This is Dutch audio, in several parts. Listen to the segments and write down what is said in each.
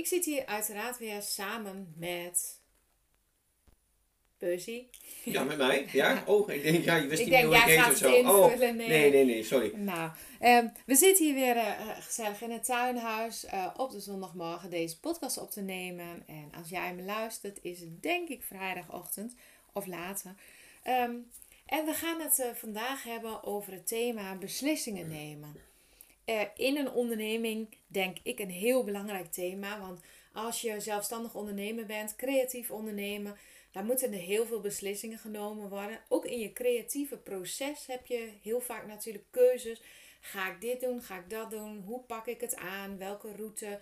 Ik zit hier uiteraard weer samen met Percy. Ja, met mij? Ja? Oh, ik denk, ja, je wist Ik niet meer hoe ik jij heet of zo. Oh, nee. nee, nee, nee, sorry. Nou, ehm, we zitten hier weer eh, gezellig in het tuinhuis eh, op de zondagmorgen deze podcast op te nemen. En als jij me luistert, is het denk ik vrijdagochtend of later. Ehm, en we gaan het eh, vandaag hebben over het thema beslissingen nemen. Eh, in een onderneming denk ik een heel belangrijk thema. Want als je zelfstandig ondernemer bent, creatief ondernemen, dan moeten er heel veel beslissingen genomen worden. Ook in je creatieve proces heb je heel vaak natuurlijk keuzes. Ga ik dit doen? Ga ik dat doen? Hoe pak ik het aan? Welke route?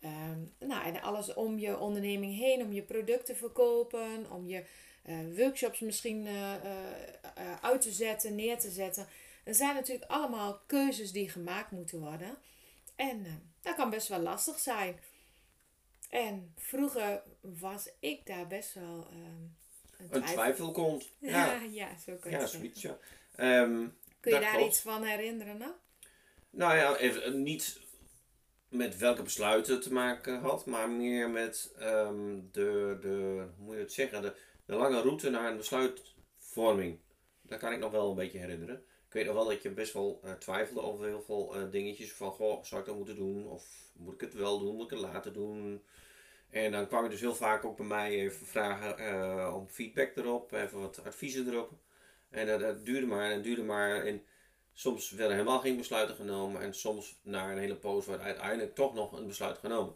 Ehm, nou, en alles om je onderneming heen, om je product te verkopen, om je eh, workshops misschien eh, uit te zetten, neer te zetten. Er zijn natuurlijk allemaal keuzes die gemaakt moeten worden. En eh, dat kan best wel lastig zijn. En vroeger was ik daar best wel ehm, Een twijfel komt. Ja, Ja, ja, zo je ja zoiets, ja. Ehm, Kun je daar klopt. iets van herinneren? Nou? Nou ja, even, niet met welke besluiten het te maken had, maar meer met ehm, de, de, hoe moet je het zeggen, de, de lange route naar een besluitvorming. Dat kan ik nog wel een beetje herinneren. Ik weet nog wel dat je best wel eh, twijfelde over heel veel eh, dingetjes van, goh, zou ik dat moeten doen? Of moet ik het wel doen? Moet ik het laten doen? En dan kwam je dus heel vaak ook bij mij even vragen eh, om feedback erop, even wat adviezen erop. En dat, dat duurde maar en duurde maar. En soms werden helemaal geen besluiten genomen. En soms na een hele poos werd uiteindelijk toch nog een besluit genomen.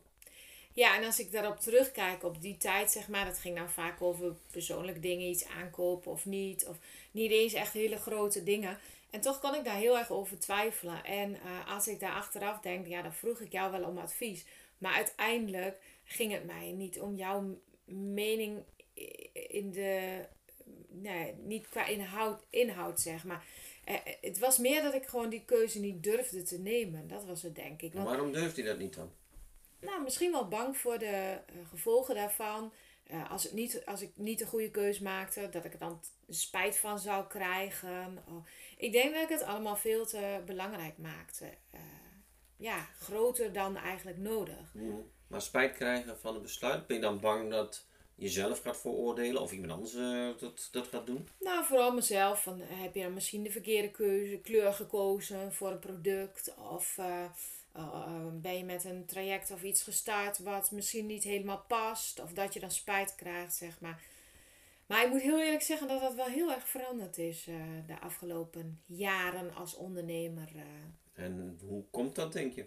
Ja, en als ik daarop terugkijk op die tijd, zeg maar, dat ging nou vaak over persoonlijke dingen, iets aankopen of niet. Of niet eens echt hele grote dingen. En toch kon ik daar heel erg over twijfelen. En eh, als ik daar achteraf denk, ja, dan vroeg ik jou wel om advies. Maar uiteindelijk ging het mij niet om jouw mening in de. Nee, niet qua inhoud, inhoud zeg maar. Eh, het was meer dat ik gewoon die keuze niet durfde te nemen. Dat was het, denk ik. Want Waarom durft hij dat niet dan? nou, misschien wel bang voor de eh, gevolgen daarvan. Eh, als, het niet, als ik niet de goede keus maakte, dat ik er dan spijt van zou krijgen. Oh, ik denk dat ik het allemaal veel te belangrijk maakte. Eh, ja, groter dan eigenlijk nodig. Maar spijt krijgen van een besluit, ben je dan bang dat je zelf gaat veroordelen of iemand anders eh, dat, dat gaat doen? Nou, vooral mezelf. Van, heb je dan misschien de verkeerde keuze, kleur gekozen voor een product? Of eh, eh, ben je met een traject of iets gestart wat misschien niet helemaal past? Of dat je dan spijt krijgt, zeg maar. Maar ik moet heel eerlijk zeggen dat dat wel heel erg veranderd is eh, de afgelopen jaren als ondernemer. En hoe komt dat, denk je?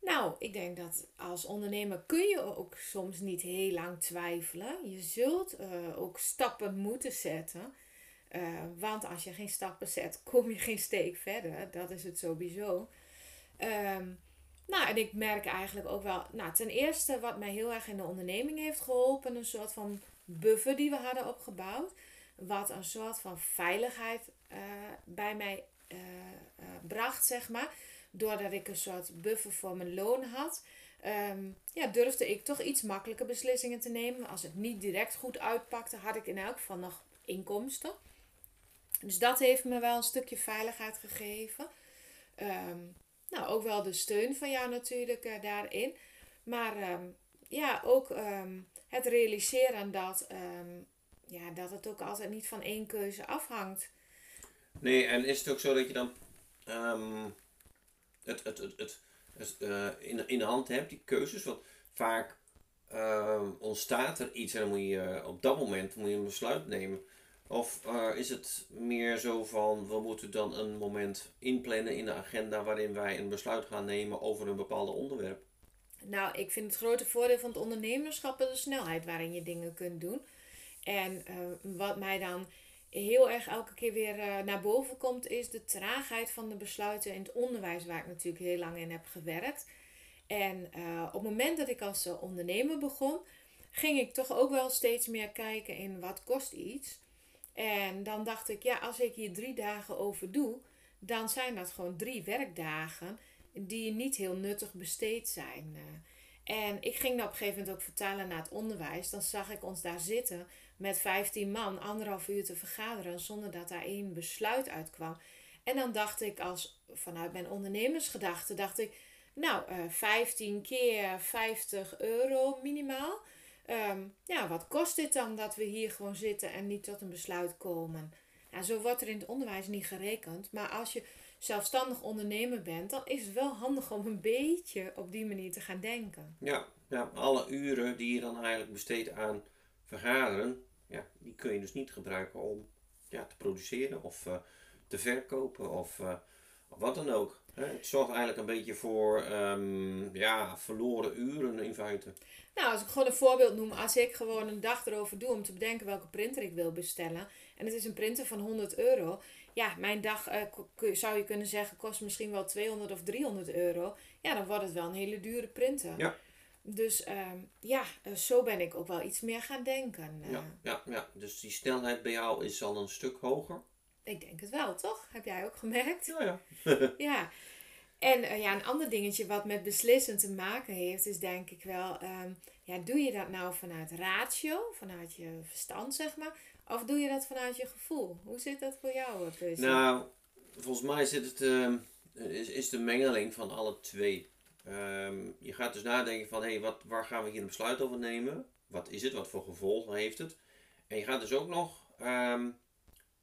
Nou, ik denk dat als ondernemer kun je ook soms niet heel lang twijfelen. Je zult ook stappen moeten zetten. Want als je geen stappen zet, kom je geen steek verder. Dat is het sowieso. Ehm, nou, en ik merk eigenlijk ook wel, nou, ten eerste wat mij heel erg in de onderneming heeft geholpen, een soort van buffer die we hadden opgebouwd. Wat een soort van veiligheid eh, bij mij eh, eh, bracht, zeg maar. Doordat ik een soort buffer voor mijn loon had, ehm, ja, durfde ik toch iets makkelijker beslissingen te nemen. Als het niet direct goed uitpakte, had ik in elk geval nog inkomsten. Dus dat heeft me wel een stukje veiligheid gegeven. Ehm, nou, ook wel de steun van jou natuurlijk eh, daarin. Maar ehm, ja, ook ehm, het realiseren dat, ehm, ja, dat het ook altijd niet van één keuze afhangt. Nee, en is het ook zo dat je dan het, het, het, het, eh, in, in de hand hebt, die keuzes? Want vaak ontstaat er iets en dan moet je eh, op dat moment moet je een besluit nemen. Of eh, is het meer zo van, we moeten dan een moment inplannen in de agenda waarin wij een besluit gaan nemen over een bepaald onderwerp? Nou, ik vind het grote voordeel van het ondernemerschap de snelheid waarin je dingen kunt doen. En uh, wat mij dan heel erg elke keer weer uh, naar boven komt, is de traagheid van de besluiten in het onderwijs, waar ik natuurlijk heel lang in heb gewerkt. En op het moment dat ik als ondernemer begon, ging ik toch ook wel steeds meer kijken in wat kost iets. En dan dacht ik, ja, als ik hier drie dagen over doe, dan zijn dat gewoon drie werkdagen die niet heel nuttig besteed zijn. En ik ging dat op een gegeven moment ook vertalen naar het onderwijs. Dan zag ik ons daar zitten met 15 man, anderhalf uur te vergaderen zonder dat daar één besluit uitkwam. En dan dacht ik, als vanuit mijn ondernemersgedachte, dacht ik, nou, uh, 15 keer 50 euro minimaal. Um, ja, wat kost dit dan dat we hier gewoon zitten en niet tot een besluit komen? Nou, zo wordt er in het onderwijs niet gerekend. Maar als je zelfstandig ondernemer bent, dan is het wel handig om een beetje op die manier te gaan denken. Ja, ja alle uren die je dan eigenlijk besteedt aan vergaderen, ja, die kun je dus niet gebruiken om ja, te produceren of uh, te verkopen of, of wat dan ook. Het zorgt eigenlijk een beetje voor um, ja, verloren uren in feite. Nou, als ik gewoon een voorbeeld noem, als ik gewoon een dag erover doe om te bedenken welke printer ik wil bestellen. En het is een printer van 100 euro. Ja, mijn dag uh, zou je kunnen zeggen kost misschien wel 200 of 300 euro. Ja, dan wordt het wel een hele dure printer. Ja. Dus um, ja, zo ben ik ook wel iets meer gaan denken. Uh. Ja, ja, ja, dus die snelheid bij jou is al een stuk hoger. Ik denk het wel, toch? Heb jij ook gemerkt? Ja, ja. ja. En uh, ja, een ander dingetje wat met beslissen te maken heeft, is denk ik wel, um, ja, doe je dat nou vanuit ratio, vanuit je verstand, zeg maar, of doe je dat vanuit je gevoel? Hoe zit dat voor jou, Percy? Nou, volgens mij zit het, uh, is, is de mengeling van alle twee. Um, je gaat dus nadenken van, hé, hey, wat, waar gaan we hier een besluit over nemen? Wat is het? Wat voor gevolgen heeft het? En je gaat dus ook nog uh,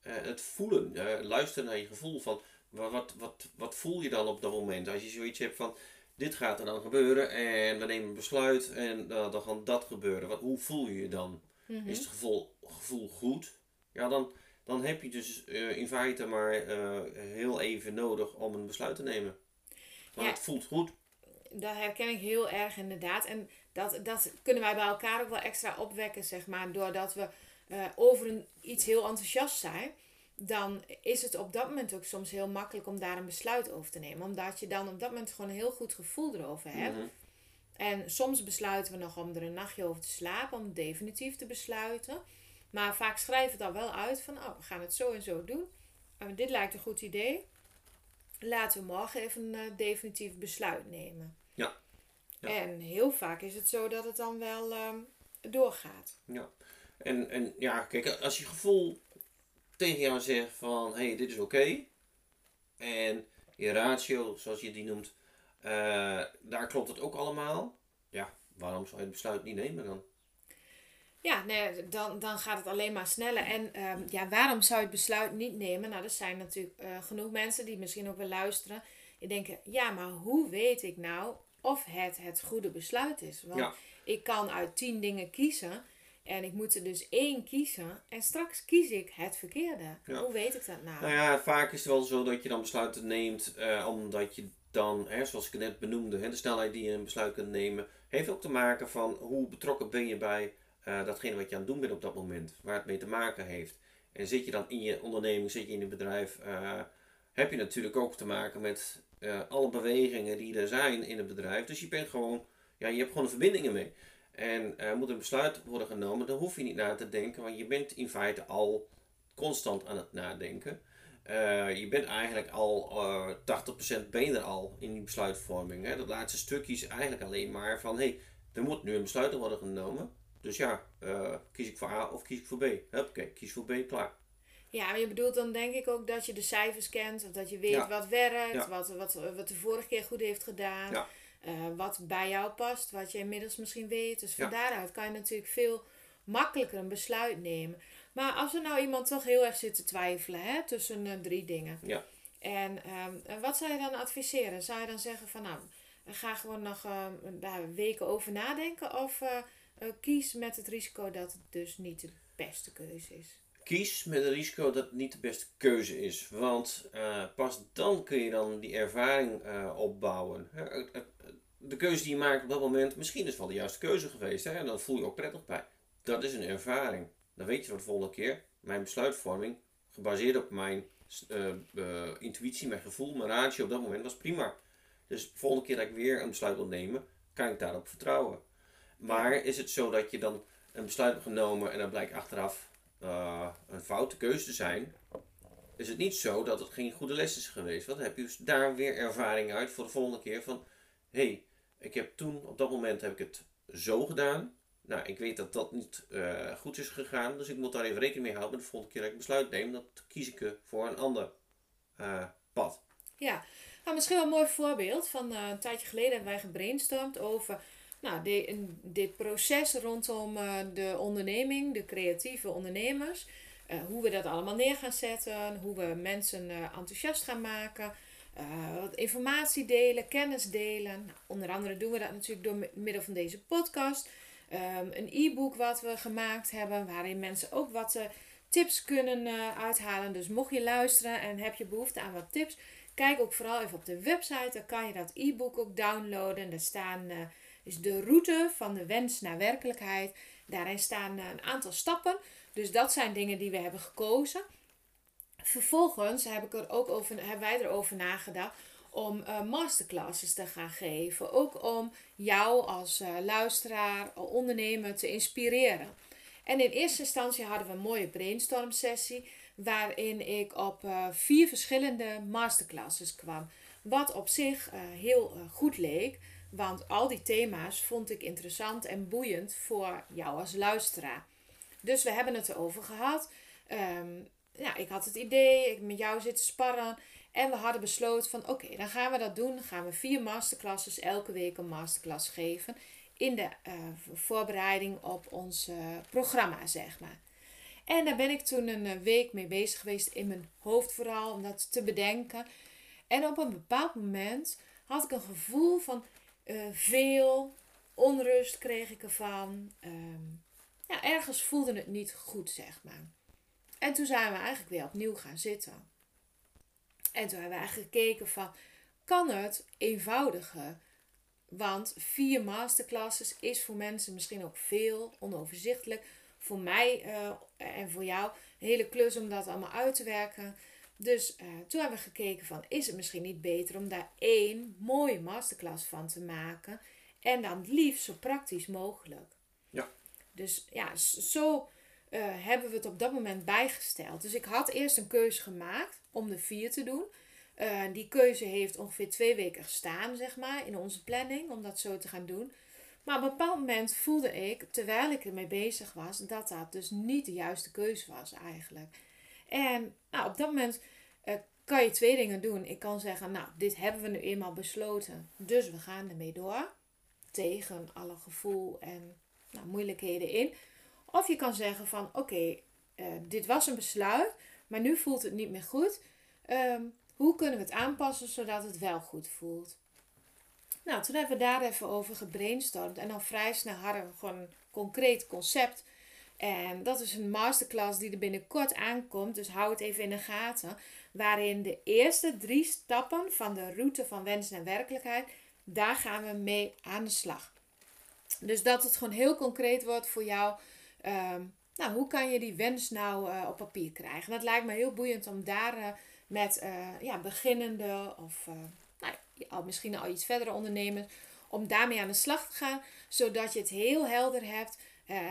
het voelen, luisteren naar je gevoel van, wat, wat, wat voel je dan op dat moment? Als je zoiets hebt van, dit gaat er dan gebeuren en we nemen een besluit en uh, dan gaat dat gebeuren. Wat, hoe voel je je dan? Mm -hmm. Is het gevoel, gevoel goed? Ja, dan, dan heb je dus uh, in feite maar uh, heel even nodig om een besluit te nemen. Maar ja, het voelt goed. Dat herken ik heel erg inderdaad. En dat, dat kunnen wij bij elkaar ook wel extra opwekken, zeg maar, doordat we over een, iets heel enthousiast zijn dan is het op dat moment ook soms heel makkelijk om daar een besluit over te nemen. Omdat je dan op dat moment gewoon een heel goed gevoel erover hebt. Mm -hmm. En soms besluiten we nog om er een nachtje over te slapen, om definitief te besluiten. Maar vaak schrijven we dan wel uit van, oh, we gaan het zo en zo doen. En dit lijkt een goed idee. Laten we morgen even een uh, definitief besluit nemen. Ja. ja. En heel vaak is het zo dat het dan wel um, doorgaat. Ja. En, en ja, kijk, als je gevoel tegen jou zegt van hé, hey, dit is oké. Okay. En je ratio, zoals je die noemt, uh, daar klopt het ook allemaal. Ja, waarom zou je het besluit niet nemen dan? Ja, nee, dan, dan gaat het alleen maar sneller. En um, ja, waarom zou je het besluit niet nemen? Nou, er zijn natuurlijk uh, genoeg mensen die misschien ook wel luisteren. Die denken, ja, maar hoe weet ik nou of het het goede besluit is? Want ja. ik kan uit tien dingen kiezen. En ik moet er dus één kiezen. En straks kies ik het verkeerde. Ja. Hoe weet ik dat nou? Nou ja, vaak is het wel zo dat je dan besluiten neemt. Uh, omdat je dan, hè, zoals ik net benoemde, hè, de snelheid die je een besluit kunt nemen. Heeft ook te maken van hoe betrokken ben je bij uh, datgene wat je aan het doen bent op dat moment. Waar het mee te maken heeft. En zit je dan in je onderneming, zit je in het bedrijf. Uh, heb je natuurlijk ook te maken met alle bewegingen die er zijn in het bedrijf. Dus je bent gewoon, ja, je hebt gewoon verbindingen mee. En er moet een besluit worden genomen, dan hoef je niet na te denken, want je bent in feite al constant aan het nadenken. Uh, je bent eigenlijk al uh, 80% ben je er al in die besluitvorming. Hè? Dat laatste stukje is eigenlijk alleen maar van hé, hey, er moet nu een besluit worden genomen. Dus ja, uh, kies ik voor A of kies ik voor B? Oké, kies voor B, klaar. Ja, maar je bedoelt dan denk ik ook dat je de cijfers kent, of dat je weet Ja. wat werkt, Ja. wat, wat, wat de vorige keer goed heeft gedaan. Ja. Eh, wat bij jou past, wat je inmiddels misschien weet. Dus van Ja. daaruit kan je natuurlijk veel makkelijker een besluit nemen. Maar als er nou iemand toch heel erg zit te twijfelen hè, tussen eh, drie dingen. Ja. En ehm, en wat zou je dan adviseren? Zou je dan zeggen van nou, ga gewoon nog eh, daar weken over nadenken? Of kies met het risico dat het dus niet de beste keuze is? kies met het risico dat het niet de beste keuze is. Want uh, pas dan kun je dan die ervaring uh, opbouwen. De keuze die je maakt op dat moment, misschien is wel de juiste keuze geweest. Hè? En dan voel je ook prettig bij. Dat is een ervaring. Dan weet je voor de volgende keer. Mijn besluitvorming, gebaseerd op mijn uh, intuïtie, mijn gevoel, mijn ratio op dat moment, was prima. Dus de volgende keer dat ik weer een besluit wil nemen, kan ik daarop vertrouwen. Maar is het zo dat je dan een besluit hebt genomen en dan blijkt achteraf uh, een foute keuze te zijn, is het niet zo dat het geen goede les is geweest. Want dan heb je dus daar weer ervaring uit voor de volgende keer van, hé, hey, ik heb toen op dat moment heb ik het zo gedaan. Nou, ik weet dat dat niet uh, goed is gegaan, dus ik moet daar even rekening mee houden. De volgende keer dat ik besluit neem, dat kies ik voor een ander uh, pad. Ja, nou, misschien wel een mooi voorbeeld. Van uh, een tijdje geleden hebben wij gebrainstormd over nou, de, dit proces rondom de onderneming, de creatieve ondernemers. Hoe we dat allemaal neer gaan zetten, hoe we mensen enthousiast gaan maken. Wat informatie delen, kennis delen. Onder andere doen we dat natuurlijk door middel van deze podcast. Um, een e-book wat we gemaakt hebben, waarin mensen ook wat tips kunnen uithalen. Dus mocht je luisteren en heb je behoefte aan wat tips, Kijk ook vooral even op de website, dan kan je dat e-book ook downloaden. Daar staan is de route van de wens naar werkelijkheid. Daarin staan een aantal stappen. Dus dat zijn dingen die we hebben gekozen. Vervolgens heb ik er ook over, hebben wij erover nagedacht om uh, masterclasses te gaan geven. Ook om jou als luisteraar, ondernemer te inspireren. En in eerste instantie hadden we een mooie brainstorm sessie waarin ik op uh, vier verschillende masterclasses kwam. Wat op zich uh, heel uh, goed leek, want al die thema's vond ik interessant en boeiend voor jou als luisteraar. Dus we hebben het erover gehad. Um, ja, ik had het idee, ik met jou zitten sparren. En we hadden besloten van oké, dan gaan we dat doen. Dan gaan we vier masterclasses elke week een masterclass geven. In de voorbereiding op ons programma, zeg maar. En daar ben ik toen een eh, week mee bezig geweest in mijn hoofd vooral om dat te bedenken. En op een bepaald moment had ik een gevoel van veel onrust kreeg ik ervan. Uh, ja, ergens voelde het niet goed, zeg maar. En toen zijn we eigenlijk weer opnieuw gaan zitten. En toen hebben we eigenlijk gekeken van, kan het eenvoudiger? Want vier masterclasses is voor mensen misschien ook veel, onoverzichtelijk voor mij uh, en voor jou een hele klus om dat allemaal uit te werken. Dus uh, toen hebben we gekeken van, is het misschien niet beter om daar één mooie masterclass van te maken. En dan liefst zo praktisch mogelijk. Ja. Dus ja, zo uh, hebben we het op dat moment bijgesteld. Dus ik had eerst een keuze gemaakt om de vier te doen. Uh, die keuze heeft ongeveer twee weken gestaan, zeg maar, in onze planning om dat zo te gaan doen. Maar op een bepaald moment voelde ik, terwijl ik ermee bezig was, dat dat dus niet de juiste keuze was eigenlijk. En nou, op dat moment uh, kan je twee dingen doen. Ik kan zeggen, nou, dit hebben we nu eenmaal besloten, dus we gaan ermee door. Tegen alle gevoel en nou, moeilijkheden in. Of je kan zeggen van, oké, uh, dit was een besluit, maar nu voelt het niet meer goed. Um, hoe kunnen we het aanpassen zodat het wel goed voelt? Nou, toen hebben we daar even over gebrainstormd. En dan vrij snel hadden we gewoon een concreet concept. En dat is een masterclass die er binnenkort aankomt. Dus hou het even in de gaten. Waarin de eerste drie stappen van de route van wens naar werkelijkheid. Daar gaan we mee aan de slag. Dus dat het gewoon heel concreet wordt voor jou. Um, nou, hoe kan je die wens nou uh, op papier krijgen? Dat lijkt me heel boeiend om daar uh, met uh, ja, beginnende of al misschien al iets verdere ondernemers, om daarmee aan de slag te gaan, zodat je het heel helder hebt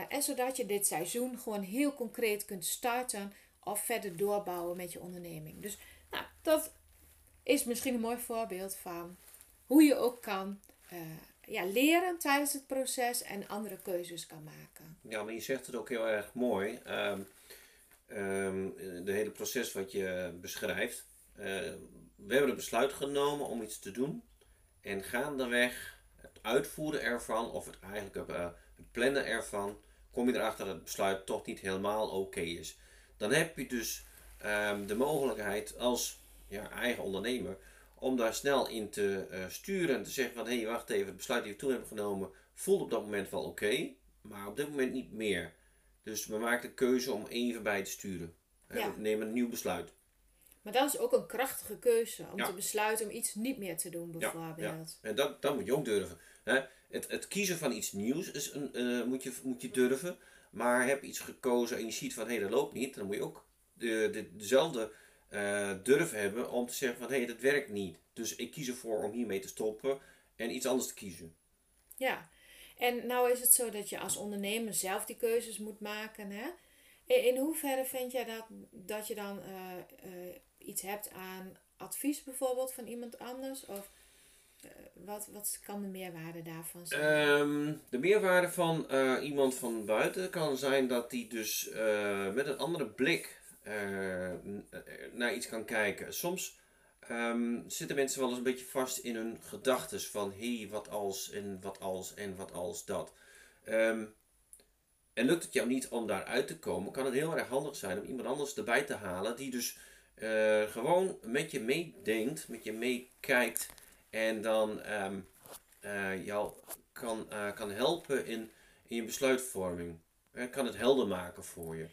en zodat je dit seizoen gewoon heel concreet kunt starten of verder doorbouwen met je onderneming. Dus nou, dat is misschien een mooi voorbeeld van hoe je ook kan ja, leren tijdens het proces en andere keuzes kan maken. Ja, maar je zegt het ook heel erg mooi. Um, de hele proces wat je beschrijft. Uh, we hebben het besluit genomen om iets te doen. En gaandeweg het uitvoeren ervan, of het eigenlijk uh, het plannen ervan, kom je erachter dat het besluit toch niet helemaal oké is. Dan heb je dus um, de mogelijkheid als ja, eigen ondernemer om daar snel in te uh, sturen en te zeggen van hé hey, wacht even, het besluit die we toen hebben genomen voelt op dat moment wel oké, maar op dit moment niet meer. Dus we maken de keuze om even bij te sturen. Ja. We nemen een nieuw besluit. Maar dat is ook een krachtige keuze om Ja. te besluiten om iets niet meer te doen, bijvoorbeeld. En dat, dat moet je ook durven. Hè? Het, het kiezen van iets nieuws is een, eh, moet, je, moet je durven. Maar heb iets gekozen en je ziet van hé, dat loopt niet, dan moet je ook de, de, dezelfde eh, durf hebben om te zeggen van hé, dat werkt niet. Dus ik kies ervoor om hiermee te stoppen en iets anders te kiezen. Ja, en nou is het zo dat je als ondernemer zelf die keuzes moet maken. Hè? In, hoeverre vind jij dat, dat je dan eh, eh, iets hebt aan advies bijvoorbeeld van iemand anders? Of wat, wat kan de meerwaarde daarvan zijn? Ehm, de meerwaarde van iemand van buiten kan zijn dat die dus met een andere blik naar iets kan kijken. Soms ehm, zitten mensen wel eens een beetje vast in hun gedachten van hé, hey, wat als en wat als en wat als dat. Ehm, en lukt het jou niet om daaruit te komen, kan het heel erg handig zijn om iemand anders erbij te halen die dus eh, gewoon met je meedenkt, met je meekijkt en dan ehm, eh, jou kan, eh, kan helpen in, in je besluitvorming. Eh, kan het helder maken voor je.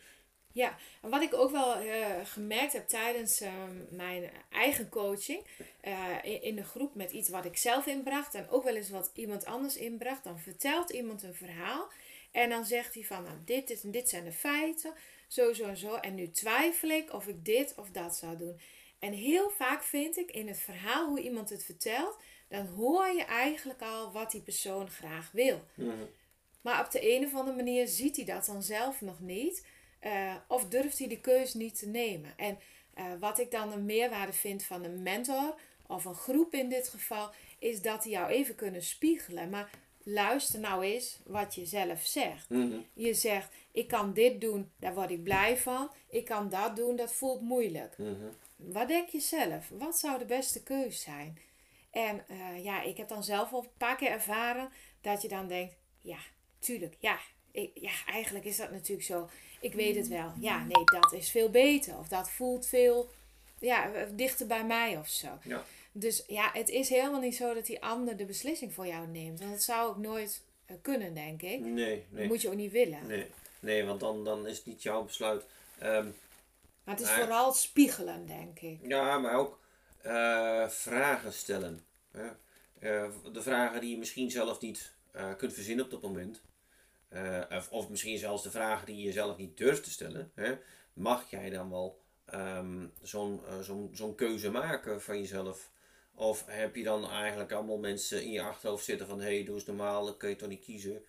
Ja, en wat ik ook wel eh, gemerkt heb tijdens ehm, mijn eigen coaching, eh, in, in de groep met iets wat ik zelf inbracht en ook wel eens wat iemand anders inbracht, dan vertelt iemand een verhaal en dan zegt hij van, nou, dit, is, en dit zijn de feiten, zo, zo en zo, en nu twijfel ik of ik dit of dat zou doen. En heel vaak vind ik in het verhaal hoe iemand het vertelt, dan hoor je eigenlijk al wat die persoon graag wil. Maar op de een of andere manier ziet hij dat dan zelf nog niet. Eh, of durft hij de keus niet te nemen. En eh, wat ik dan een meerwaarde vind van een mentor, of een groep in dit geval, is dat die jou even kunnen spiegelen. Maar luister nou eens wat je zelf zegt. Mhm. Je zegt, ik kan dit doen, daar word ik blij van. Ik kan dat doen, dat voelt moeilijk. Mhm. Wat denk je zelf? Wat zou de beste keus zijn? En eh, ja, ik heb dan zelf al een paar keer ervaren dat je dan denkt, ja, tuurlijk, ja, ik, ja, eigenlijk is dat natuurlijk zo. Ik weet het wel. Ja, nee, dat is veel beter. Of dat voelt veel ja, dichter bij mij of zo. Ja. Dus ja, het is helemaal niet zo dat die ander de beslissing voor jou neemt. Want dat zou ook nooit eh, kunnen, denk ik. Nee, Dat nee. moet je ook niet willen. Nee, nee want dan, dan is het niet jouw besluit. Ehm, Maar het is vooral spiegelen, denk ik. ja, maar ook eh, vragen stellen. Eh, de vragen die je misschien zelf niet kunt verzinnen op dat moment. Eh, of, misschien zelfs de vragen die je zelf niet durft te stellen. Hè? Mag jij dan wel ehm, zo'n zo'n keuze maken van jezelf? Of heb je dan eigenlijk allemaal mensen in je achterhoofd zitten van... hé, hey, doe eens normaal, dat kun je toch niet kiezen.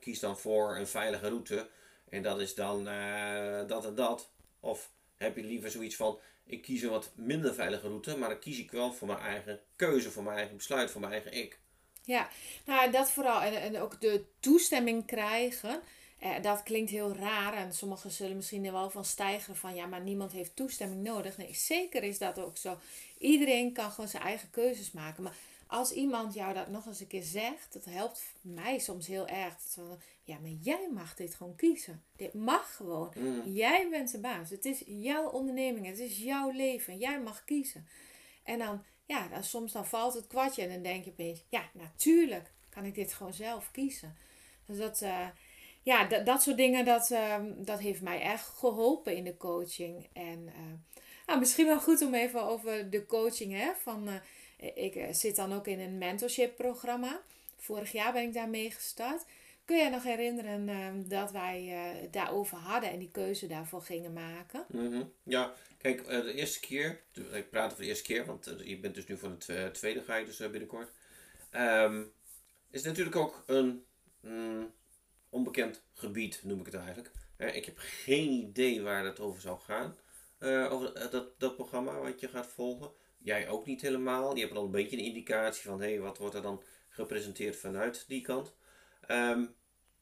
Kies dan voor een veilige route. En dat is dan eh, dat en dat. Of heb je liever zoiets van... ik kies een wat minder veilige route... maar dan kies ik wel voor mijn eigen keuze, voor mijn eigen besluit, voor mijn eigen ik. Ja, nou dat vooral. En, en ook de toestemming krijgen. Eh, dat klinkt heel raar. En sommigen zullen misschien er wel van stijgen van ja, maar niemand heeft toestemming nodig. Nee, zeker is dat ook zo. Iedereen kan gewoon zijn eigen keuzes maken. Maar als iemand jou dat nog eens een keer zegt, dat helpt mij soms heel erg. Van, ja, maar jij mag dit gewoon kiezen. Dit mag gewoon. Jij bent de baas. Het is jouw onderneming. Het is jouw leven. Jij mag kiezen. En dan, ja, dan soms dan valt het kwartje en dan denk je opeens, ja, natuurlijk kan ik dit gewoon zelf kiezen. Dus dat, eh, ja, dat, soort dingen, dat, ehm, dat heeft mij echt geholpen in de coaching. En eh, nou, misschien wel goed om even over de coaching, hè, van, eh, ik zit dan ook in een mentorship programma. Vorig jaar ben ik daarmee gestart. Kun je nog herinneren ehm, dat wij het daarover hadden en die keuze daarvoor gingen maken? Mhm. Ja, kijk, eh, de eerste keer, ik praat over de eerste keer, want eh, je bent dus nu voor de twe- tweede ga je dus binnenkort. Ehm, is natuurlijk ook een mm, onbekend gebied, noem ik het eigenlijk. Ik heb geen idee waar het over zou gaan, over dat, dat programma wat je gaat volgen. Jij ook niet helemaal. Je hebt al een beetje een indicatie van, hé, hey, wat wordt er dan gepresenteerd vanuit die kant. Ehm,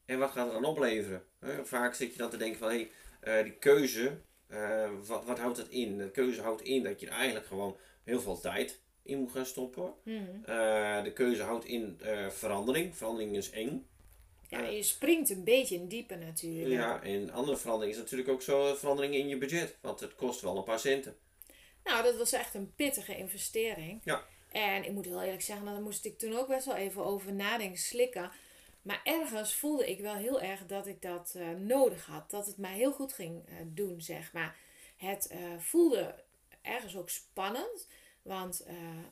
en wat gaat het dan opleveren? Vaak zit je dan te denken van, hé, hey, eh, die keuze, eh, wat, wat houdt het in? De keuze houdt in dat je er eigenlijk gewoon heel veel tijd in moet gaan stoppen. Eh, de keuze houdt in verandering. Verandering is eng. Ja, je springt een beetje in diepe natuurlijk. Ja, en andere verandering is natuurlijk ook zo verandering in je budget. Want het kost wel een paar centen. Nou, dat was echt een pittige investering. Ja. En ik moet heel eerlijk zeggen, daar moest ik toen ook best wel even over nadenken, slikken. Maar ergens voelde ik wel heel erg dat ik dat uh, nodig had. Dat het mij heel goed ging uh, doen, zeg maar. Het uh, voelde ergens ook spannend. Want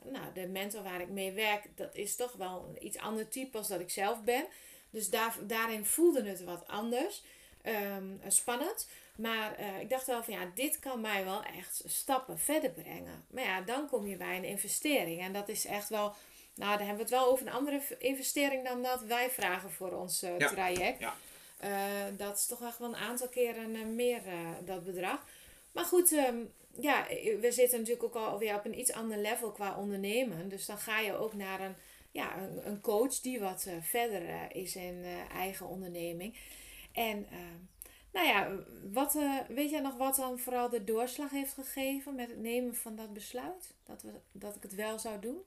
nou, de mentor waar ik mee werk, dat is toch wel een iets ander type als dat ik zelf ben. Dus daar, daarin voelde het wat anders. Um, spannend. Maar ik dacht wel van ja, dit kan mij wel echt stappen verder brengen. Maar ja, dan kom je bij een investering. En dat is echt wel nou, dan hebben we het wel over een andere investering dan dat wij vragen voor ons uh, traject. Ja. Uh, dat is toch echt wel een aantal keren uh, meer dat bedrag. Maar goed, um, ja, we zitten natuurlijk ook alweer op een iets ander level qua ondernemen. Dus dan ga je ook naar een, ja, een, een coach die wat verder is in eigen onderneming. En nou ja, wat, weet jij nog wat dan vooral de doorslag heeft gegeven met het nemen van dat besluit? Dat, we, dat ik het wel zou doen?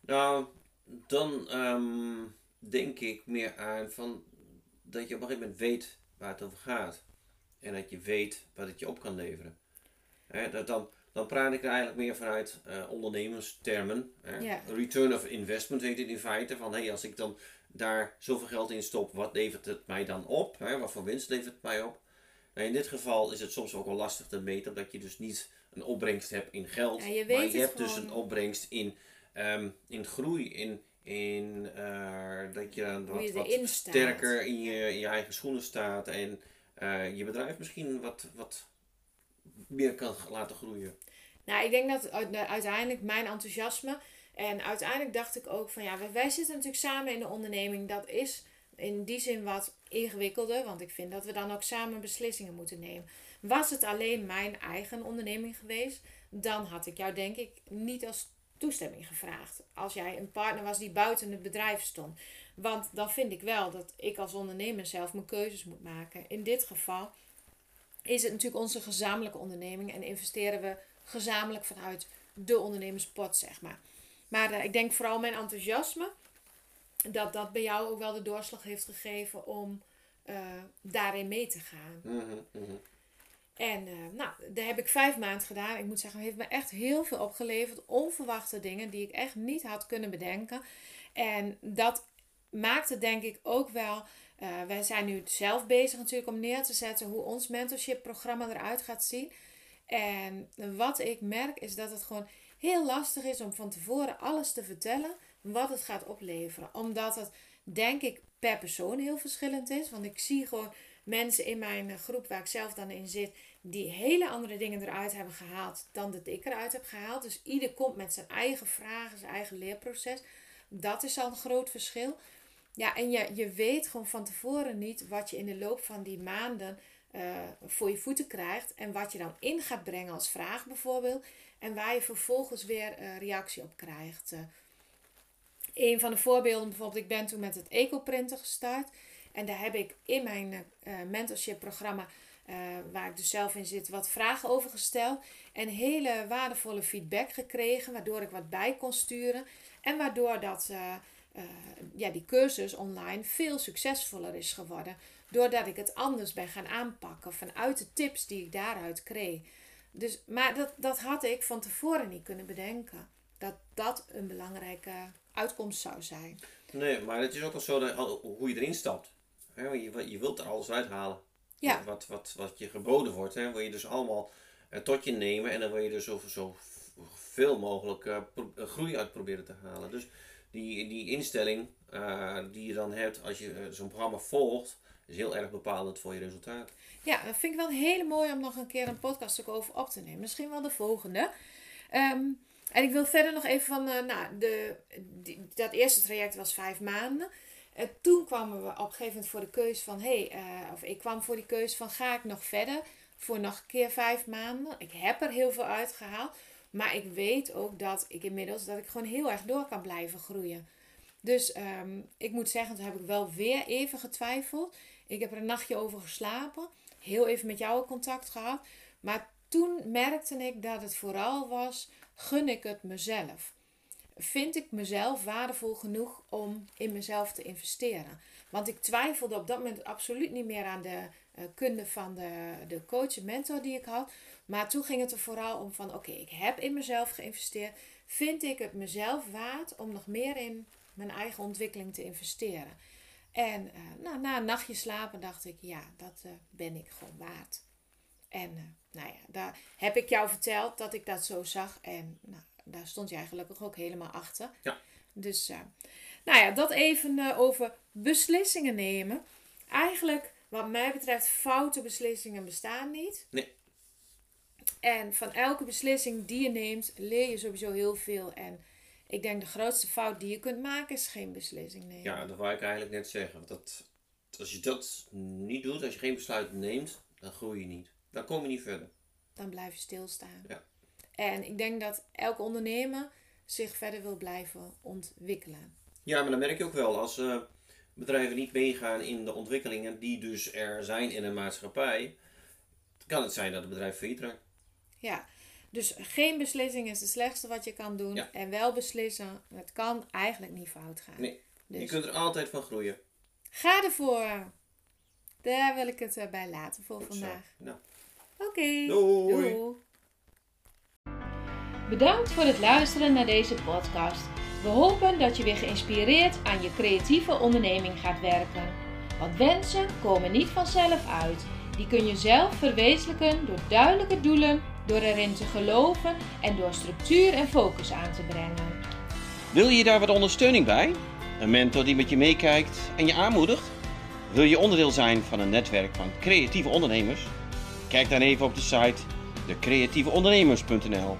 Nou, dan ehm, denk ik meer aan van dat je op een gegeven moment weet waar het over gaat. En dat je weet wat het je op kan leveren. dat dan, dan praat ik er eigenlijk meer vanuit uh, ondernemerstermen. Return of investment heet het in feite. Van hey, als ik dan daar zoveel geld in stop, wat levert het mij dan op? Hè? Wat voor winst levert het mij op? Nou, in dit geval is het soms ook wel lastig te meten, omdat je dus niet een opbrengst hebt in geld. Ja, je maar je hebt dus een opbrengst in um, in groei, in, in uh, dat je dan wat, wat sterker in je, in je eigen schoenen staat en uh, je bedrijf misschien wat, wat meer kan laten groeien. Nou, ik denk dat uiteindelijk mijn enthousiasme en uiteindelijk dacht ik ook van ja, wij zitten natuurlijk samen in de onderneming. Dat is in die zin wat ingewikkelder, want ik vind dat we dan ook samen beslissingen moeten nemen. Was het alleen mijn eigen onderneming geweest, dan had ik jou denk ik niet als toestemming gevraagd. Als jij een partner was die buiten het bedrijf stond. Want dan vind ik wel dat ik als ondernemer zelf mijn keuzes moet maken. In dit geval is het natuurlijk onze gezamenlijke onderneming en investeren we gezamenlijk vanuit de ondernemerspot, zeg maar. Maar uh, ik denk vooral mijn enthousiasme, dat dat bij jou ook wel de doorslag heeft gegeven om uh, daarin mee te gaan. Mm -hmm. En uh, nou, daar heb ik vijf maanden gedaan. Ik moet zeggen, het heeft me echt heel veel opgeleverd. Onverwachte dingen die ik echt niet had kunnen bedenken. En dat maakte denk ik ook wel. Uh, wij zijn nu zelf bezig natuurlijk om neer te zetten hoe ons mentorship programma eruit gaat zien. En wat ik merk is dat het gewoon heel lastig is om van tevoren alles te vertellen wat het gaat opleveren. Omdat het denk ik per persoon heel verschillend is. Want ik zie gewoon mensen in mijn groep waar ik zelf dan in zit, die hele andere dingen eruit hebben gehaald dan dat ik eruit heb gehaald. Dus ieder komt met zijn eigen vragen, zijn eigen leerproces. Dat is al een groot verschil. Ja, en je, je weet gewoon van tevoren niet wat je in de loop van die maanden uh, voor je voeten krijgt. En wat je dan in gaat brengen als vraag bijvoorbeeld. En waar je vervolgens weer uh, reactie op krijgt. Een van de voorbeelden bijvoorbeeld, ik ben toen met het ecoprinten gestart. En daar heb ik in mijn mentorship programma uh, waar ik dus zelf in zit, wat vragen over gesteld. En hele waardevolle feedback gekregen, waardoor ik wat bij kon sturen. En waardoor dat, uh, ja, die cursus online veel succesvoller is geworden. Doordat ik het anders ben gaan aanpakken vanuit de tips die ik daaruit kreeg. Dus, maar dat, dat had ik van tevoren niet kunnen bedenken. Dat dat een belangrijke uitkomst zou zijn. Nee, maar het is ook al zo dat, hoe je erin stapt. Je, je wilt er alles uithalen. Ja. Wat, wat, wat je geboden wordt. Hè, wil je dus allemaal uh, tot je nemen en dan wil je er zo, zo veel mogelijk uh, groei uit proberen te halen. Dus die, die instelling die je dan hebt als je zo'n programma volgt, is heel erg bepalend voor je resultaat. Ja, dat vind ik wel heel mooi om nog een keer een podcast ook over op te nemen. Misschien wel de volgende. Ehm, en ik wil verder nog even van, nou, de, die, dat eerste traject was vijf maanden. En toen kwamen we op een gegeven moment voor de keuze van, hey, uh, of ik kwam voor die keuze van, ga ik nog verder voor nog een keer vijf maanden? Ik heb er heel veel uitgehaald, maar ik weet ook dat ik inmiddels, dat ik gewoon heel erg door kan blijven groeien. Dus um, ik moet zeggen, toen heb ik wel weer even getwijfeld. Ik heb er een nachtje over geslapen, heel even met jou contact gehad. Maar toen merkte ik dat het vooral was, gun ik het mezelf vind ik mezelf waardevol genoeg om in mezelf te investeren. Want ik twijfelde op dat moment absoluut niet meer aan de uh, kunde van de, de coach en mentor die ik had. Maar toen ging het er vooral om van oké, ik heb in mezelf geïnvesteerd. Vind ik het mezelf waard om nog meer in mijn eigen ontwikkeling te investeren? En eh, nou, na een nachtje slapen dacht ik, ja, dat eh, ben ik gewoon waard. En nou ja, daar heb ik jou verteld dat ik dat zo zag. En nou, daar stond jij gelukkig ook helemaal achter. Ja. Dus, nou ja, dat even over beslissingen nemen. Eigenlijk, wat mij betreft, foute beslissingen bestaan niet. Nee. En van elke beslissing die je neemt, leer je sowieso heel veel. En ik denk de grootste fout die je kunt maken is geen beslissing nemen. Ja, dat wou ik eigenlijk net zeggen. Dat, als je dat niet doet, als je geen besluit neemt, dan groei je niet. Dan kom je niet verder. Dan blijf je stilstaan. Ja. En ik denk dat elke ondernemer zich verder wil blijven ontwikkelen. Ja, maar dan merk je ook wel, als uh, bedrijven niet meegaan in de ontwikkelingen die dus er zijn in een maatschappij, kan het zijn dat het bedrijf failliet raakt. Ja, dus geen beslissing is het slechtste wat je kan doen. En wel beslissen, het kan eigenlijk niet fout gaan. Nee, dus. je kunt er altijd van groeien. Ga ervoor. Daar wil ik het eh, bij laten voor vandaag. Nou. Oké. Okay. Doei. Doei. Bedankt voor het luisteren naar deze podcast. We hopen dat je weer geïnspireerd aan je creatieve onderneming gaat werken. Want wensen komen niet vanzelf uit. Die kun je zelf verwezenlijken door duidelijke doelen door erin te geloven en door structuur en focus aan te brengen. Wil je daar wat ondersteuning bij? Een mentor die met je meekijkt en je aanmoedigt? Wil je onderdeel zijn van een netwerk van creatieve ondernemers? Kijk dan even op de site decreatieveondernemers.nl.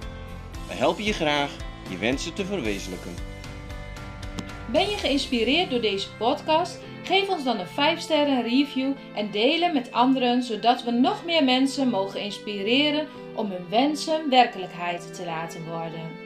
We helpen je graag je wensen te verwezenlijken. Ben je geïnspireerd door deze podcast? Geef ons dan een 5 sterren review en delen met anderen zodat we nog meer mensen mogen inspireren om hun wensen werkelijkheid te laten worden.